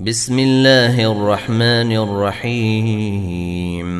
بسم الله الرحمن الرحيم.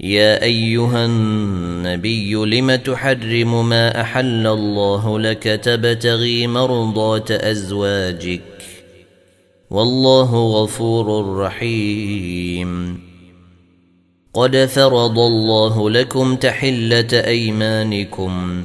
يا أيها النبي لم تحرم ما أحل الله لك تبتغي مرضات أزواجك؟ والله غفور رحيم. قد فرض الله لكم تحلة أيمانكم.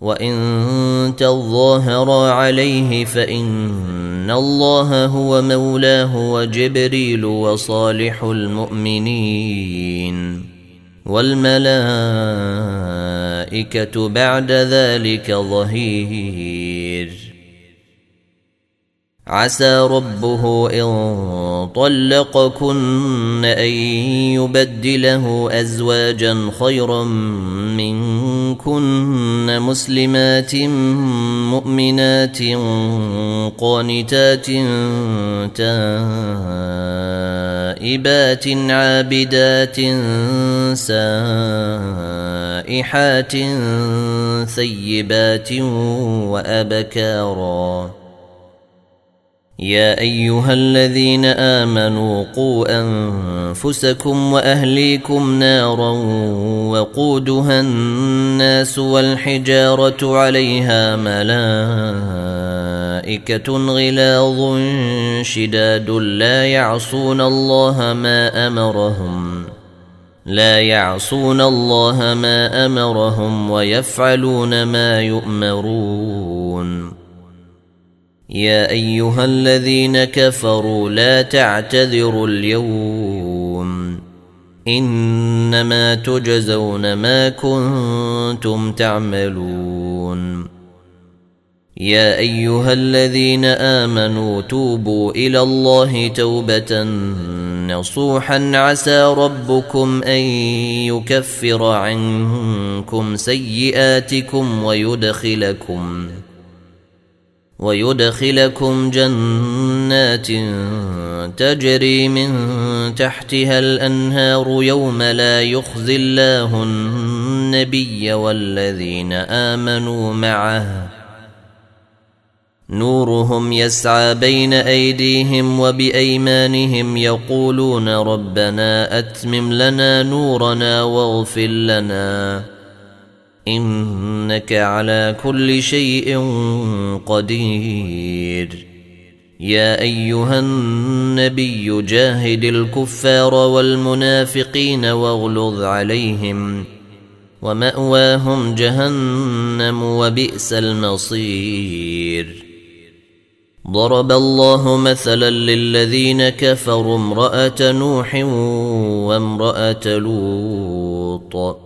وإن تظاهرا عليه فإن الله هو مولاه وجبريل وصالح المؤمنين والملائكة بعد ذلك ظهير عسى ربه ان طلقكن ان يبدله ازواجا خيرا منكن مسلمات مؤمنات قانتات تائبات عابدات سائحات ثيبات وابكارا يا أيها الذين آمنوا قوا أنفسكم وأهليكم نارا وقودها الناس والحجارة عليها ملائكة غلاظ شداد لا يعصون الله ما أمرهم لا يعصون الله ما أمرهم ويفعلون ما يؤمرون يا أيها الذين كفروا لا تعتذروا اليوم إنما تجزون ما كنتم تعملون يا أيها الذين آمنوا توبوا إلى الله توبة نصوحا عسى ربكم أن يكفر عنكم سيئاتكم ويدخلكم ويدخلكم جنات تجري من تحتها الأنهار يوم لا يخزي الله النبي والذين آمنوا معه. نورهم يسعى بين أيديهم وبأيمانهم يقولون ربنا أتمم لنا نورنا واغفر لنا. إنك على كل شيء قدير. يا أيها النبي جاهد الكفار والمنافقين واغلظ عليهم ومأواهم جهنم وبئس المصير. ضرب الله مثلا للذين كفروا امرأة نوح وامرأة لوط.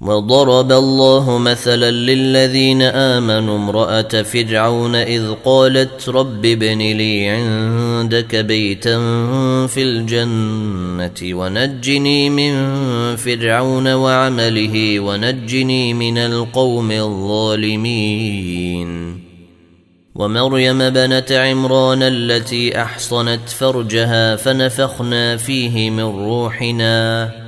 وضرب الله مثلا للذين آمنوا امرأة فرعون إذ قالت رب ابن لي عندك بيتا في الجنة ونجني من فرعون وعمله ونجني من القوم الظالمين. ومريم بنت عمران التي أحصنت فرجها فنفخنا فيه من روحنا.